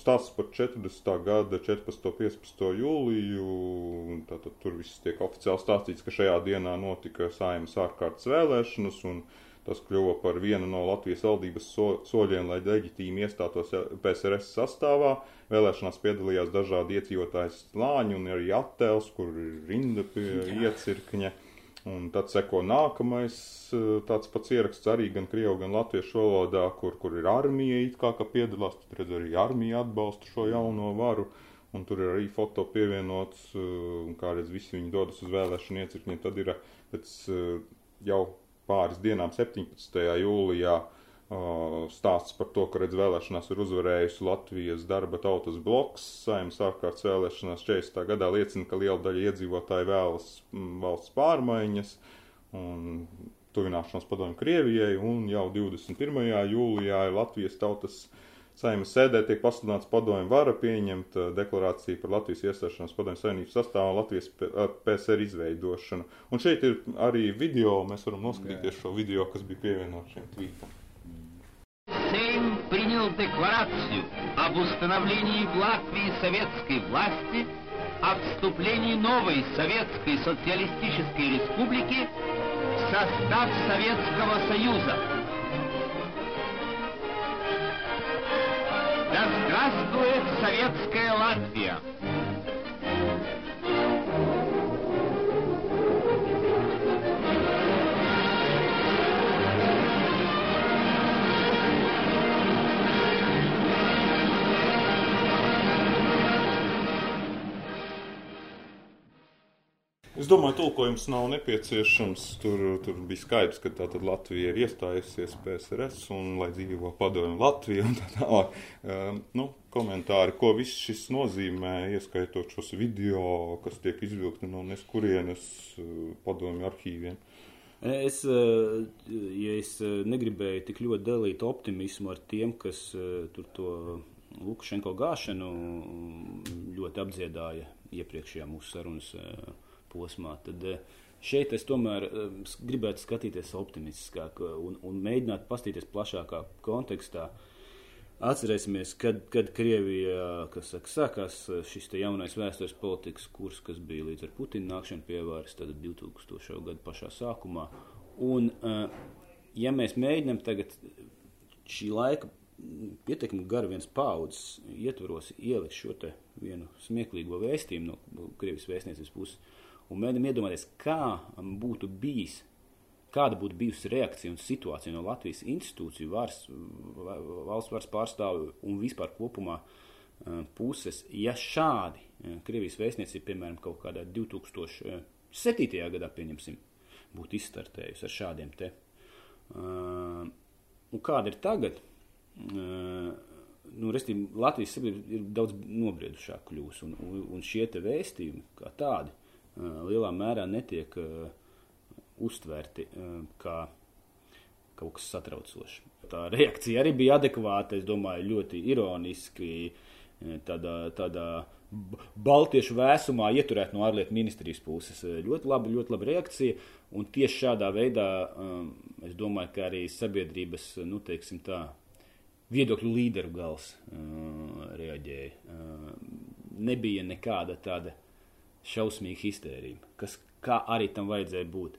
stāsts par 40. gada 14. un 15. jūliju. Tātad tur viss tiek oficiāli stāstīts, ka šajā dienā notika saimas ārkārtas vēlēšanas, un Tas kļuva par vienu no Latvijas valdības so, soļiem, lai leģitīmi iestātos PSRS sastāvā. Vēlēšanās piedalījās dažādi iedzīvotāji slāņi un arī attēls, kur ir rinda pie iecirkņa. Un tad seko nākamais tāds pats ieraksts arī gan krievu, gan latviešu valodā, kur, kur ir armija it kā, ka piedalās. Tad redz arī armija atbalsta šo jauno varu. Un tur ir arī foto pievienots, un kā redz, visi viņi dodas uz vēlēšanu iecirkņiem. Tad ir pēc jau pāris dienām, 17. jūlijā, stāsts par to, ka redz vēlēšanās ir uzvarējusi Latvijas darba tautas bloks. Saimnes ārkārtas vēlēšanās 40. gadā liecina, ka liela daļa iedzīvotāji vēlas valsts pārmaiņas un tuvināšanos padomju Krievijai, un jau 21. jūlijā ir Latvijas tautas Saimnes sēdē tiek pasludināts padomju vara pieņemt uh, deklarāciju par Latvijas iestāšanos padomju savienības sastāvā un Latvijas PSR izveidošanu. Un šeit ir arī video, mēs varam noskatīties šo video, kas bija pievienots šim tvītam. Сейм принял декларацию об установлении в Латвии советской власти, о вступлении новой Советской Социалистической Республики в состав Советского Союза. Здравствует советская Латвия! Es domāju, tulkojums nav nepieciešams. Tur, tur bija skaidrs, ka tātad Latvija ir iestājusies PSRS un lai dzīvo padomju Latvija un tā tālāk. Uh, nu, komentāri, ko viss šis nozīmē, ieskaitot šos video, kas tiek izvilkti no neskurienes uh, padomju arhīviem. Es, ja es negribēju tik ļoti dalīt optimismu ar tiem, kas tur to Lukašenko gāšanu ļoti apdziedāja iepriekšējā mūsu sarunas posmā. Tad, uh, Šeit es tomēr uh, gribētu skatīties optimistiskāk un, un mēģināt paskatīties plašākā kontekstā. Atcerēsimies, kad, kad Krievijā saka, sākās šis jaunais vēstures politikas kurs, kas bija līdz ar Putina nākšanu pie varas, tad 2000. gada pašā sākumā. Un, ja mēs mēģinām tagad šī laika pietiekami gara viens paudzes ietvaros ielikt šo vienu smieklīgo vēstījumu no Krievijas vēstniecības puses un mēģinām iedomāties, kā būtu bijis, kāda būtu bijusi reakcija un situācija no Latvijas institūciju, varas, valsts varas pārstāvju un vispār kopumā puses, ja šādi Krievijas vēstniecība, piemēram, kaut kādā 2007. gadā, pieņemsim, būtu izstartējusi ar šādiem te. Un kāda ir tagad? nu, restīvi, Latvijas sabiedrība ir daudz nobriedušāk kļūst, un, un, un šie vēstījumi kā tādi lielā mērā netiek uh, uztverti uh, kā kaut kas satraucošs. Tā reakcija arī bija adekvāta, es domāju, ļoti ironiski, tādā, tādā Baltiešu vēsumā ieturēt no ārlietu ministrijas puses. Ļoti laba, ļoti laba reakcija, un tieši šādā veidā es domāju, ka arī sabiedrības, nu, teiksim tā, viedokļu līderu gals reaģēja. Nebija nekāda tāda šausmīga histērija, kas kā arī tam vajadzēja būt.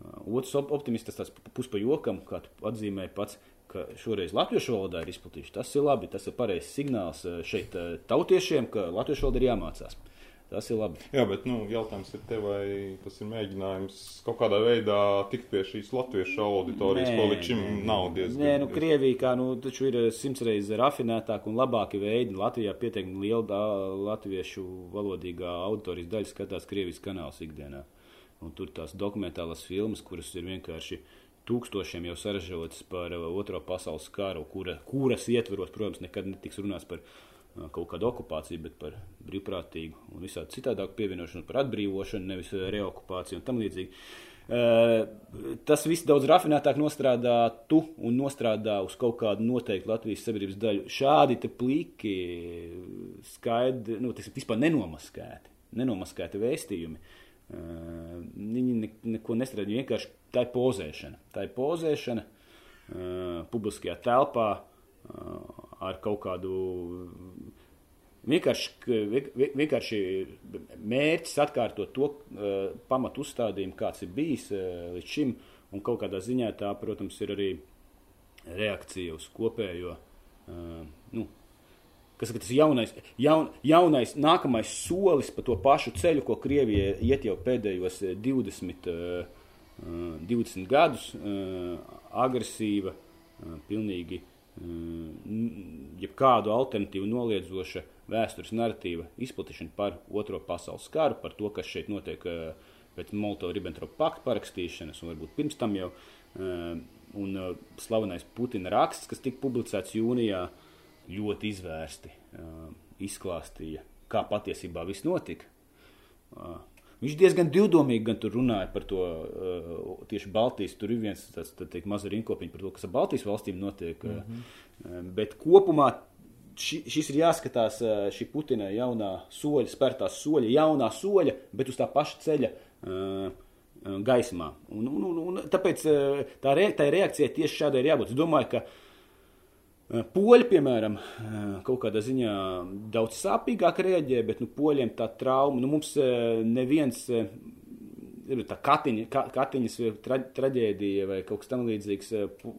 Uh, otrs optimists, tas puspa jokam, kā tu atzīmēji pats, ka šoreiz latviešu valodā ir izplatījuši. Tas ir labi, tas ir pareizs signāls uh, šeit uh, tautiešiem, ka latviešu valoda ir jāmācās. Tas ir labi. Jā, bet nu, jautājums ir, te, vai tas ir mēģinājums kaut kādā veidā tikt pie šīs latviešu auditorijas, ko līdz šim nav diezgan. Nē, nu, Krievija kā, nu, taču ir simts reizes rafinētāk un labāki veidi. Latvijā pietiekami liela da, latviešu valodīgā auditorijas daļa skatās Krievijas kanālus ikdienā. Un tur tās dokumentālās filmas, kuras ir vienkārši tūkstošiem jau saražotas par otro pasaules karu, kura, kuras ietveros, protams, nekad netiks runāts par kaut kādu okupāciju, bet par brīvprātīgu un visādi citādāku pievienošanos, par atbrīvošanu, nevis reokupāciju un tam līdzīgi. Tas viss daudz rafinētāk nostrādātu un nostrādā uz kaut kādu noteiktu Latvijas sabiedrības daļu. Šādi plīki, skaidri, nu, tas ir vispār nenomaskēti, nenomaskēti vēstījumi. Viņi ne, neko nestrādā, vienkārši tā ir pozēšana. Tā ir pozēšana publiskajā telpā ar kaut kādu vienkārši, vienkārši mērķis atkārtot to uh, pamatu uzstādījumu, kāds ir bijis uh, līdz šim, un kaut kādā ziņā tā, protams, ir arī reakcija uz kopējo, uh, nu, kas ir tas jaunais, jaun, jaunais, nākamais solis pa to pašu ceļu, ko Krievija iet jau pēdējos 20, uh, 20 gadus, agresīva, pilnīgi Mm, jebkādu alternatīvu noliedzoša vēstures narratīva izplatīšana par Otro pasaules karu, par to, kas šeit notiek eh, pēc Molotova-Ribbentropa pakta parakstīšanas, un varbūt pirms tam jau. Eh, un eh, slavenais Putina raksts, kas tika publicēts jūnijā, ļoti izvērsti izklāstīja, kā patiesībā viss notika. Viņš diezgan divdomīgi gan tur runāja par to uh, tieši Baltijas. Tur ir viens tāds teikt, maza rinkopiņa par to, kas ar Baltijas valstīm notiek. Mm -hmm. Bet kopumā ši, šis ir jāskatās šī Putina jaunā soļa, spērtās soļa, jaunā soļa, bet uz tā paša ceļa. Gaismā. Un, un, un, un, tāpēc tā, re, tā reakcija tieši šādai ir jābūt. Es domāju, ka uh, poļi, piemēram, eh, kaut kādā ziņā daudz sāpīgāk reaģē, bet nu, poļiem tā trauma, nu, mums eh, neviens, tā katiņa, katiņas tra, traģēdija vai kaut kas tam līdzīgs,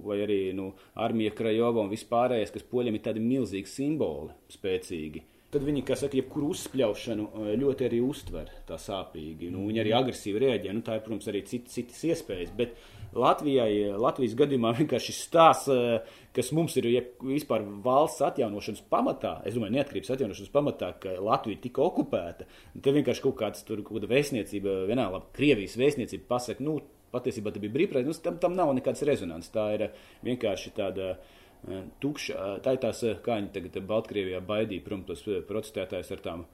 vai arī nu, armija Krajova un vispārējais, kas poļiem ir tādi milzīgi simboli, spēcīgi. Tad viņi, kā saka, jebkuru uzspļaušanu ļoti arī uztver tā sāpīgi. Nu, viņi arī agresīvi reaģē. Nu, tā ir, protams, arī cit, citas iespējas. Bet, uh, Latvijai, Latvijas gadījumā vienkārši stāsts, eh, kas mums ir ja vispār valsts atjaunošanas pamatā, es domāju, neatkarības atjaunošanas pamatā, ka Latvija tika okupēta. Te vienkārši kaut kāds tur, kaut kāda vēstniecība, vienalga, Krievijas vēstniecība pasaka, nu, patiesībā tā bija brīvprātīga, nu, tam, tam nav nekāds rezonants. Tā ir eh, vienkārši tāda eh, tukša, tā ir tās, kā viņi tagad Baltkrievijā baidīja prom tos protestētājus ar tām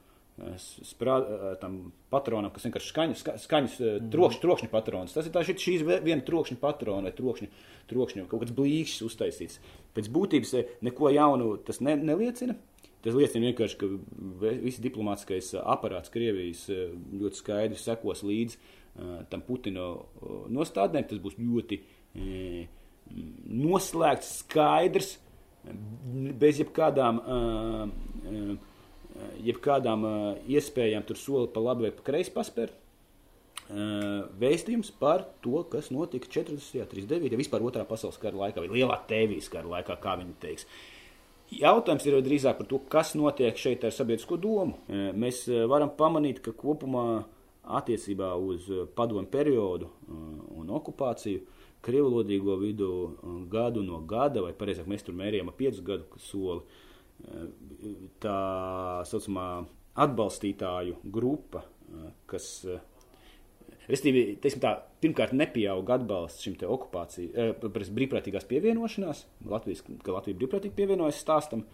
sprā, tam patronam, kas vienkārši skaņas, skaņas mm. trokšņa, trokšņa patronas. Tas ir tā, šīs viena trokšņa patrona vai trokšņa, trokšņa kaut kāds blīkšķis uztaisīts. Pēc būtības neko jaunu tas ne, neliecina. Tas liecina vienkārši, ka viss diplomātskais aparāts Krievijas ļoti skaidri sekos līdzi tam Putina nostādnēm. Tas būs ļoti noslēgts, skaidrs, bez jebkādām, jebkādām iespējām tur soli pa labi vai pa kreisi paspērt. Vēstījums par to, kas notika 40. un 39. vispār otrā pasaules kara laikā, vai lielā tēvijas kara laikā, kā viņi teiks. Jautājums ir drīzāk par to, kas notiek šeit ar sabiedrisko domu. Mēs varam pamanīt, ka kopumā attiecībā uz padomu periodu un okupāciju krievlodīgo vidu gadu no gada, vai pareizāk mēs tur mērījām ap 5 gadu soli, tā saucamā atbalstītāju grupa, kas Restīvi, tā, pirmkārt, nepieauga atbalsts šim okupācijas, eh, brīvprātīgās pievienošanās, Latvijas, ka Latvija brīvprātīgi pievienojas stāstam.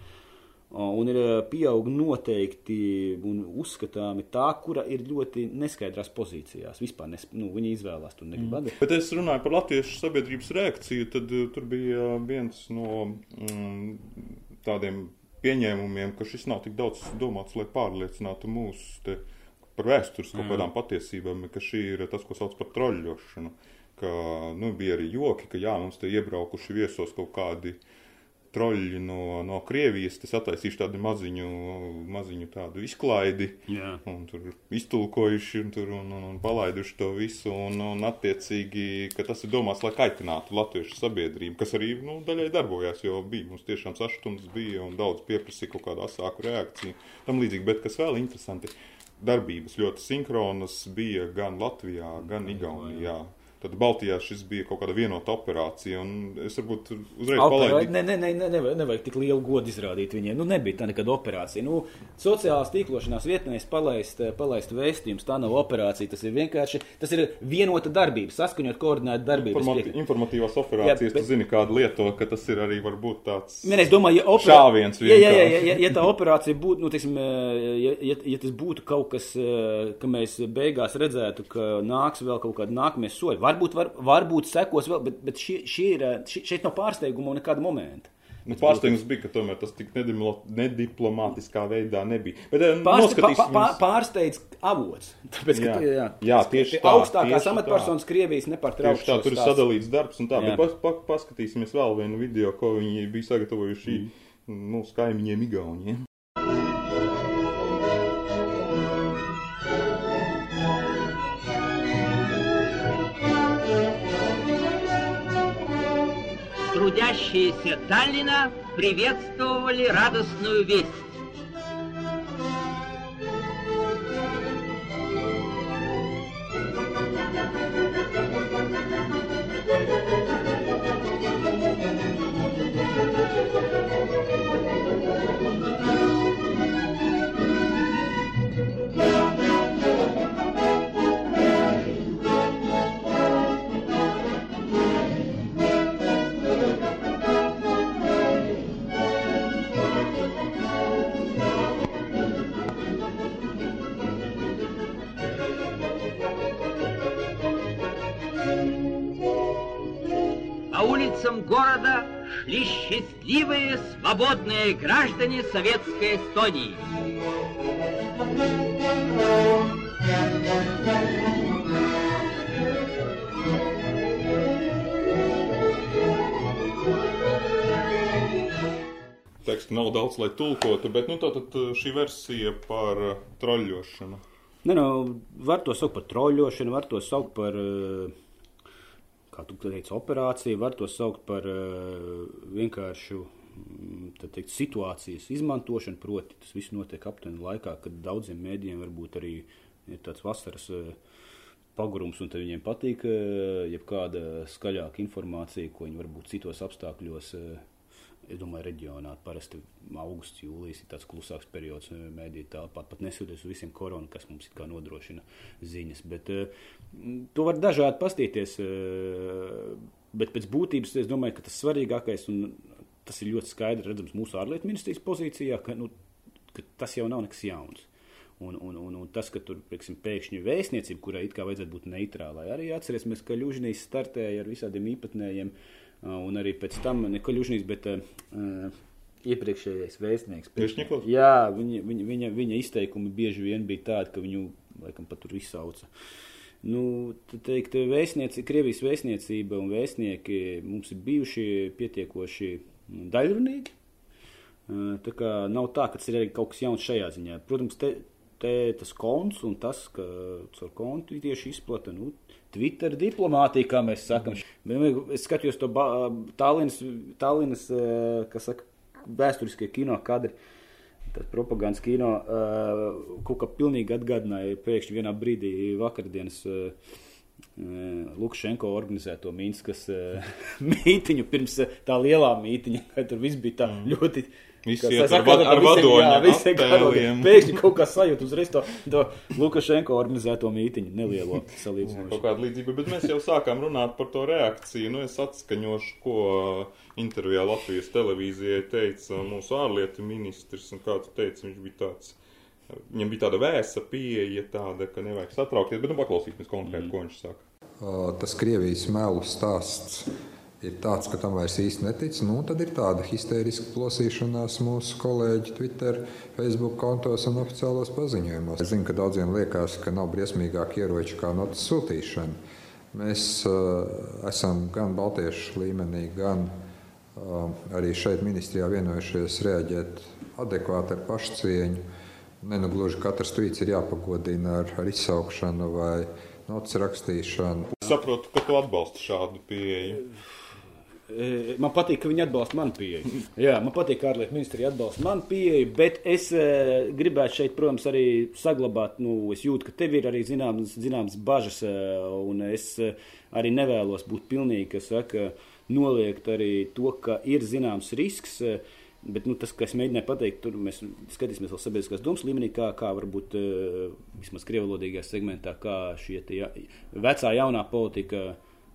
Un ir pieauga noteikti un uzskatāmi tā, kura ir ļoti neskaidrās pozīcijās. Vispār nes, nu, viņi izvēlās tur negrib atbildēt. Mm. Bet es runāju par latviešu sabiedrības reakciju, tad uh, tur bija viens no mm, tādiem pieņēmumiem, ka šis nav tik daudz domāts, lai pārliecinātu mūsu te, par vēstures kaut kādām mm. patiesībām, ka šī ir tas, ko sauc par troļļošanu. Ka, nu, bija arī joki, ka jā, mums te iebraukuši viesos kaut kādi troļļi no, no Krievijas, tas attaisījuši tādu maziņu, maziņu tādu izklaidi, Jā. un tur iztulkojuši un, tur, un, un, un palaiduši to visu, un, un attiecīgi, ka tas ir domāts, lai kaitinātu latviešu sabiedrību, kas arī, nu, daļai darbojās, jo bija, mums tiešām sašutums bija, un daudz pieprasīja kaut kādu asāku reakciju, tam līdzīgi, bet kas vēl interesanti, darbības ļoti sinhronas bija gan Latvijā, gan Igaunijā. Tad Baltijā šis bija kaut kāda vienota operācija, un es varbūt uzreiz palaidu. Nē, nē, nē, nē, nevajag, tik lielu godu izrādīt viņiem. Nu, nebija tā nekāda operācija. Nu, sociālās tīklošanās vietnēs palaist, palaist vēstījums, tā nav operācija. Tas ir vienkārši, tas ir vienota darbība, saskaņot koordinētu darbību. Informati, informatīvās operācijas, jā, bet... tu zini, kādu lieto, ka tas ir arī varbūt tāds. Nē, es domāju, ja operā... šāviens vienkārši. Jā, jā, jā, ja, ja tā operācija būtu, nu, teiksim, ja, ja, ja tas būtu kaut kas, ka mēs beigās redzētu, ka nāks vēl kaut kādi nākamie soļi Varbūt, var, varbūt sekos vēl, bet, bet šie, šie ir, šie, šeit nav pārsteiguma nekāda momenta. Nu, pārsteigums bija, ka tomēr tas tik nediplomātiskā veidā nebija. Bet, eh, Pārste, pā, pā, pārsteidz avots. Tāpēc, jā, ka, jā, jā, tieši tā. Augstākās amatpersonas Krievijas nepārtraukti. Tā, tur ir sadalīts darbs un tā. Jā. Bet pas, pas, paskatīsimies vēl vienu video, ko viņi bija sagatavojuši mm. mūsu kaimiņiem Igauniem. Трудящиеся Таллина приветствовали радостную весть. Города шли счастливые, свободные граждане Советской Эстонии. Tekstu nav daudz, lai tulkotu, bet nu, tātad šī versija par troļļošanu. Ne, nu, var to saukt par troļļošanu, var to saukt par uh, kā tu teici, operācija, var to saukt par uh, vienkāršu mm, teikt, situācijas izmantošanu. Proti, tas viss notiek aptuveni laikā, kad daudziem mēdījiem varbūt arī ir tāds vasaras uh, pagurums, un viņiem patīk uh, jebkāda skaļāka informācija, ko viņi varbūt citos apstākļos. Es domāju, reģionā parasti augusts, jūlijas ir tāds klusāks periods, mēdīte tāpat pat nesoties uz visiem koronu, kas mums nodrošina ziņas. Bet, uh, to var dažādi pastīties, uh, bet pēc būtības es domāju, ka tas svarīgākais, un tas ir ļoti skaidri redzams mūsu ārlietu ministrijas pozīcijā, ka, nu, ka tas jau nav nekas jauns. Un, un, un, un tas, ka tur pieksim, pēkšņi vēstniecība, kurai it kā vajadzētu būt neitrālai, arī atcerēsimies, ka Ļužnīs startēja ar visādiem īpatnējiem uh, un arī pēc tam ne Kaļužnīs, bet uh, iepriekšējais vēstnieks. Viešņikos? Jā, viņa, viņa, viņa, viņa izteikumi bieži vien bija tādi, ka viņu laikam pat tur izsauca. Nu, teikt, vēstnieci, Krievijas vēstniecība un vēstnieki mums ir bijuši pietiekoši daļrunīgi. Tā kā nav tā, ka tas ir arī kaut kas jauns šajā ziņā. Protams, te, te tas konts un tas, ka caur kontu tieši izplata, nu, Twitter diplomātija, kā mēs sakam. Mm. Es skatījos to Tallinas, Tallinas, eh, kas saka, vēsturiskie kino kadri. Tas propagandas kino uh, kaut kā pilnīgi atgādināja pēkšņi vienā brīdī vakardienas uh, Lukašenko organizēto Mīnskas uh, mītiņu pirms tā lielā mītiņa, kad tur viss bija tā ļoti. Visi iet ar va- tā ar attēliem. vadoņa. Pēkšņi kaut kā sajūt uzreiz to, to Lukašenko organizēto mītiņu nelielo Kaut salīdzinošu. kāda līdzība, bet mēs jau sākām runāt par to reakciju. Nu, es atskaņošu, ko intervijā Latvijas televīzijai teica mūsu ārlietu ministrs. Un kā tu teici, viņš bija tāds. Viņam bija tāda vēsa pieeja, tāda, ka nevajag satraukties, bet nu paklausīsimies konkrēti, mm. ko viņš saka. Tas Krievijas melu stāsts ir tāds, ka tam vairs īsti netic. Nu, tad ir tāda histēriska plosīšanās mūsu kolēģi Twitter, Facebook kontos un oficiālos paziņojumos. Es zinu, ka daudziem liekas, ka nav briesmīgāk ieroči kā notas sūtīšana. Mēs uh, esam gan Baltiešu līmenī, gan uh, arī šeit ministrijā vienojušies reaģēt adekvāti ar pašcieņu. Ne nu katrs tvīts ir jāpagodina ar, ar izsaukšanu vai notas rakstīšanu. Es saprotu, ka tu atbalsti šādu pieeju. E, Man patīk, ka viņi atbalsta manu pieeju. Jā, man patīk, ka ārlietu ministrija atbalsta manu pieeju, bet es e, gribētu šeit, protams, arī saglabāt, nu, es jūtu, ka tev ir arī zināmas, zināmas bažas, e, un es arī nevēlos būt pilnīgi, ka saka, noliegt arī to, ka ir zināms risks. Bet nu, tas, kas mēģināja pateikt, tur mēs skatīsimies vēl sabiedriskās domas līmenī, kā, kā varbūt vismaz krievlodīgajā segmentā, kā tie ja, vecā jaunā politika,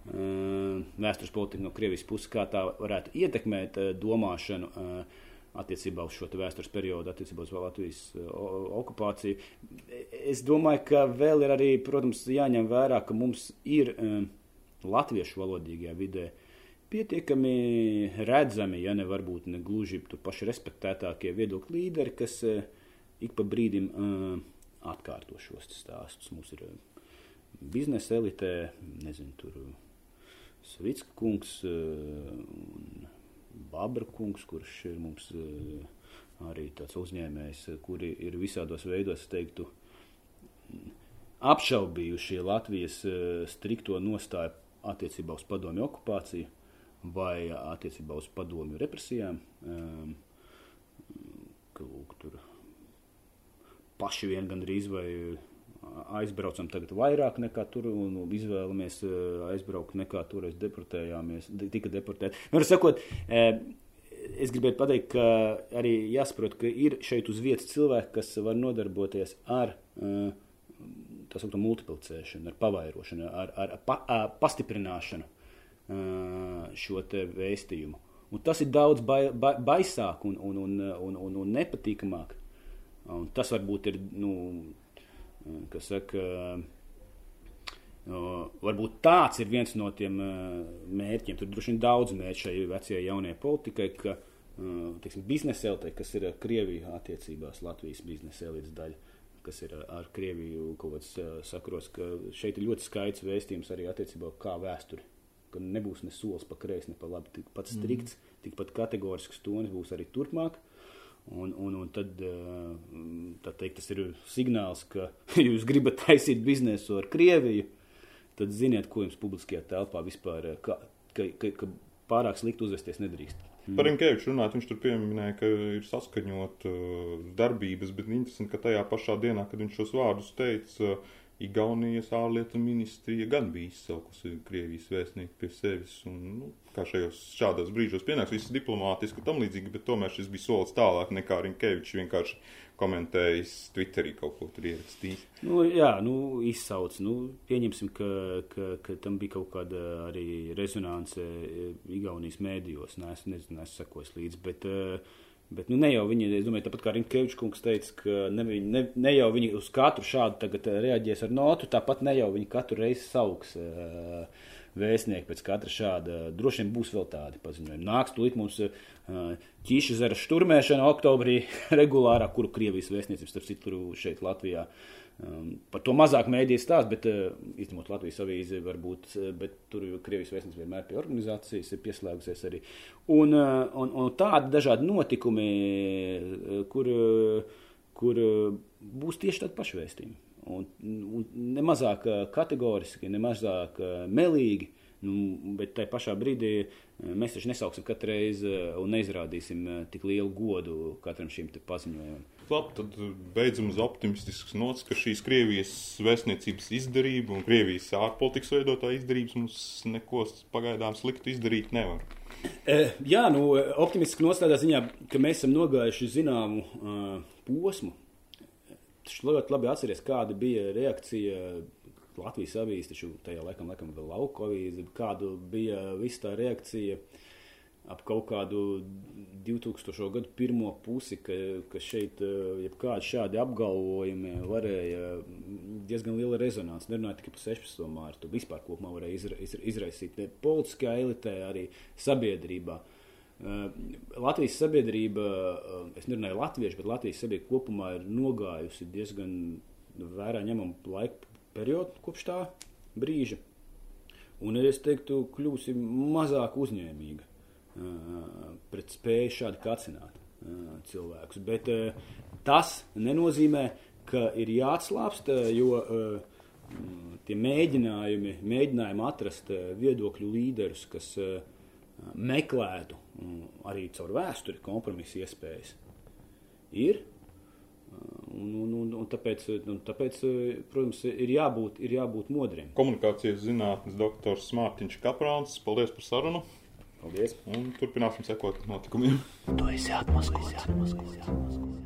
vēstures politika no Krievijas puses, kā tā varētu ietekmēt domāšanu attiecībā uz šo vēstures periodu, attiecībā uz Latvijas okupāciju. Es domāju, ka vēl ir arī, protams, jāņem vērā, ka mums ir latviešu valodīgajā vidē pietiekami redzami, ja ne varbūt ne gluži paši respektētākie viedokļu līderi, kas ik pa brīdim atkārto šos stāstus. Mums ir biznesa elitē, nezinu, tur Savicka kungs eh, un Babra kungs, kurš ir mums eh, arī tāds uzņēmējs, eh, kuri ir visādos veidos, teiktu, apšaubījušie Latvijas strikto nostāju attiecībā uz padomju okupāciju vai attiecībā uz padomju represijām. Ka, lūk, tur paši vien gandrīz vai aizbraucam tagad vairāk nekā tur un izvēlamies eh, aizbraukt nekā toreiz deportējāmies, de- tika deportēti. Nu, sakot, eh, es gribēju pateikt, ka arī jāsaprot, ka ir šeit uz vietas cilvēki, kas var nodarboties ar eh, tā saucamo multiplicēšanu, ar pavairošanu, ar, ar pa, pastiprināšanu šo te vēstījumu. Un tas ir daudz bai, bai, baisāk un, un, un, un, un, un nepatīkamāk. Un tas varbūt ir, nu, kas saka, Uh, varbūt tāds ir viens no tiem uh, mērķiem. Tur droši vien daudz mērķu šai vecajai jaunajai politikai, ka uh, teiksim, biznesa elite, kas ir ar Krieviju attiecībās, Latvijas biznesa elites daļa, kas ir ar, Krieviju kaut kāds uh, sakros, ka šeit ir ļoti skaidrs vēstījums arī attiecībā kā vēsturi. Ka nebūs ne solis pa kreisi, ne pa labi. Tikpat strikts, mm. tikpat kategorisks tonis būs arī turpmāk. Un, un, un tad, uh, tā teikt, tas ir signāls, ka jūs gribat taisīt biznesu ar Krieviju, tad ziniet, ko jums publiskajā telpā vispār, eh, ka, ka, ka, ka pārāk slikti uzvesties nedrīkst. Par Rinkeviču runāt, viņš tur pieminēja, ka ir saskaņot uh, darbības, bet interesanti, ka tajā pašā dienā, kad viņš šos vārdus teica, Igaunijas ārlietu ministrija gan bija izsaukusi Krievijas vēstnieku pie sevis. Un, nu, kā šajos šādos brīžos pienāks, viss diplomātiski un tam līdzīgi, bet tomēr šis bija solis tālāk nekā Rinkevičs vienkārši komentējis Twitterī kaut ko tur ierakstījis. Nu, jā, nu, izsauc. Nu, pieņemsim, ka, ka, ka tam bija kaut kāda arī rezonance eh, Igaunijas mēdījos. Nē, es nezinu, es sekos līdzi. Bet, eh, Bet nu, ne jau viņi, es domāju, tāpat kā Rinkevičs kungs teica, ka ne, ne, ne jau viņi uz katru šādu eh, reaģēs ar notu, tāpat ne jau viņi katru reizi sauks. eh, vēstnieki pēc katra šāda. Droši vien būs vēl tādi paziņojumi. Nāks tūlīt mums ķīša zara šturmēšana oktobrī regulārā, kuru Krievijas vēstniecības, starp citu, šeit Latvijā. Um, par to mazāk mēdīs stāst, bet uh, īstenībā Latvijas avīze varbūt, bet tur Krievijas vēstniecība vienmēr pie organizācijas ir pieslēgusies arī. Un, uh, un, un tādi dažādi notikumi, kur, kur būs tieši tādi pašvēstījumi. Un, un ne mazāk kategoriski, ne mazāk melīgi, nu, bet tajā pašā brīdī mēs taču nesauksim katru reizi un neizrādīsim tik lielu godu katram šim paziņojumam. Labi, tad beidzam uz optimistiskas nots, ka šīs Krievijas vēstniecības izdarība un Krievijas ārpolitikas veidotāja izdarības mums neko pagaidām sliktu izdarīt nevar. E, jā, nu, optimistiski nostādā ziņā, ka mēs esam nogājuši zināmu uh, posmu Taču ļoti labi atceries, kāda bija reakcija Latvijas avīzes, taču tajā laikam, laikam vēl lauka avīze, kāda bija visa tā reakcija ap kaut kādu 2000. gadu pirmo pusi, ka, ka šeit jebkādi šādi apgalvojumi varēja diezgan liela rezonanci. Nerunājot tikai par 16. mārtu, vispār kopumā varēja izra, izra, izraisīt politiskā elitē, arī sabiedrībā. Eh, Latvijas sabiedrība, eh, es nerunāju latviešu, bet Latvijas sabiedrība kopumā ir nogājusi diezgan vērā ņemamu laiku periodu kopš tā brīža. Un es teiktu, kļūsi mazāk uzņēmīga eh, pret spēju šādi kacināt cilvēkus. Bet tas nenozīmē, ka ir jāatslāpst, jo tie mēģinājumi, mēģinājumi atrast viedokļu līderus, kas meklētu arī caur vēsturi kompromisu iespējas ir. Un, un, un, un tāpēc, un tāpēc, protams, ir jābūt, ir jābūt modriem. Komunikācijas zinātnes doktors Mārtiņš Kaprāns, paldies par sarunu. Paldies. Un turpināsim sekot notikumiem. Tu esi atmaskots.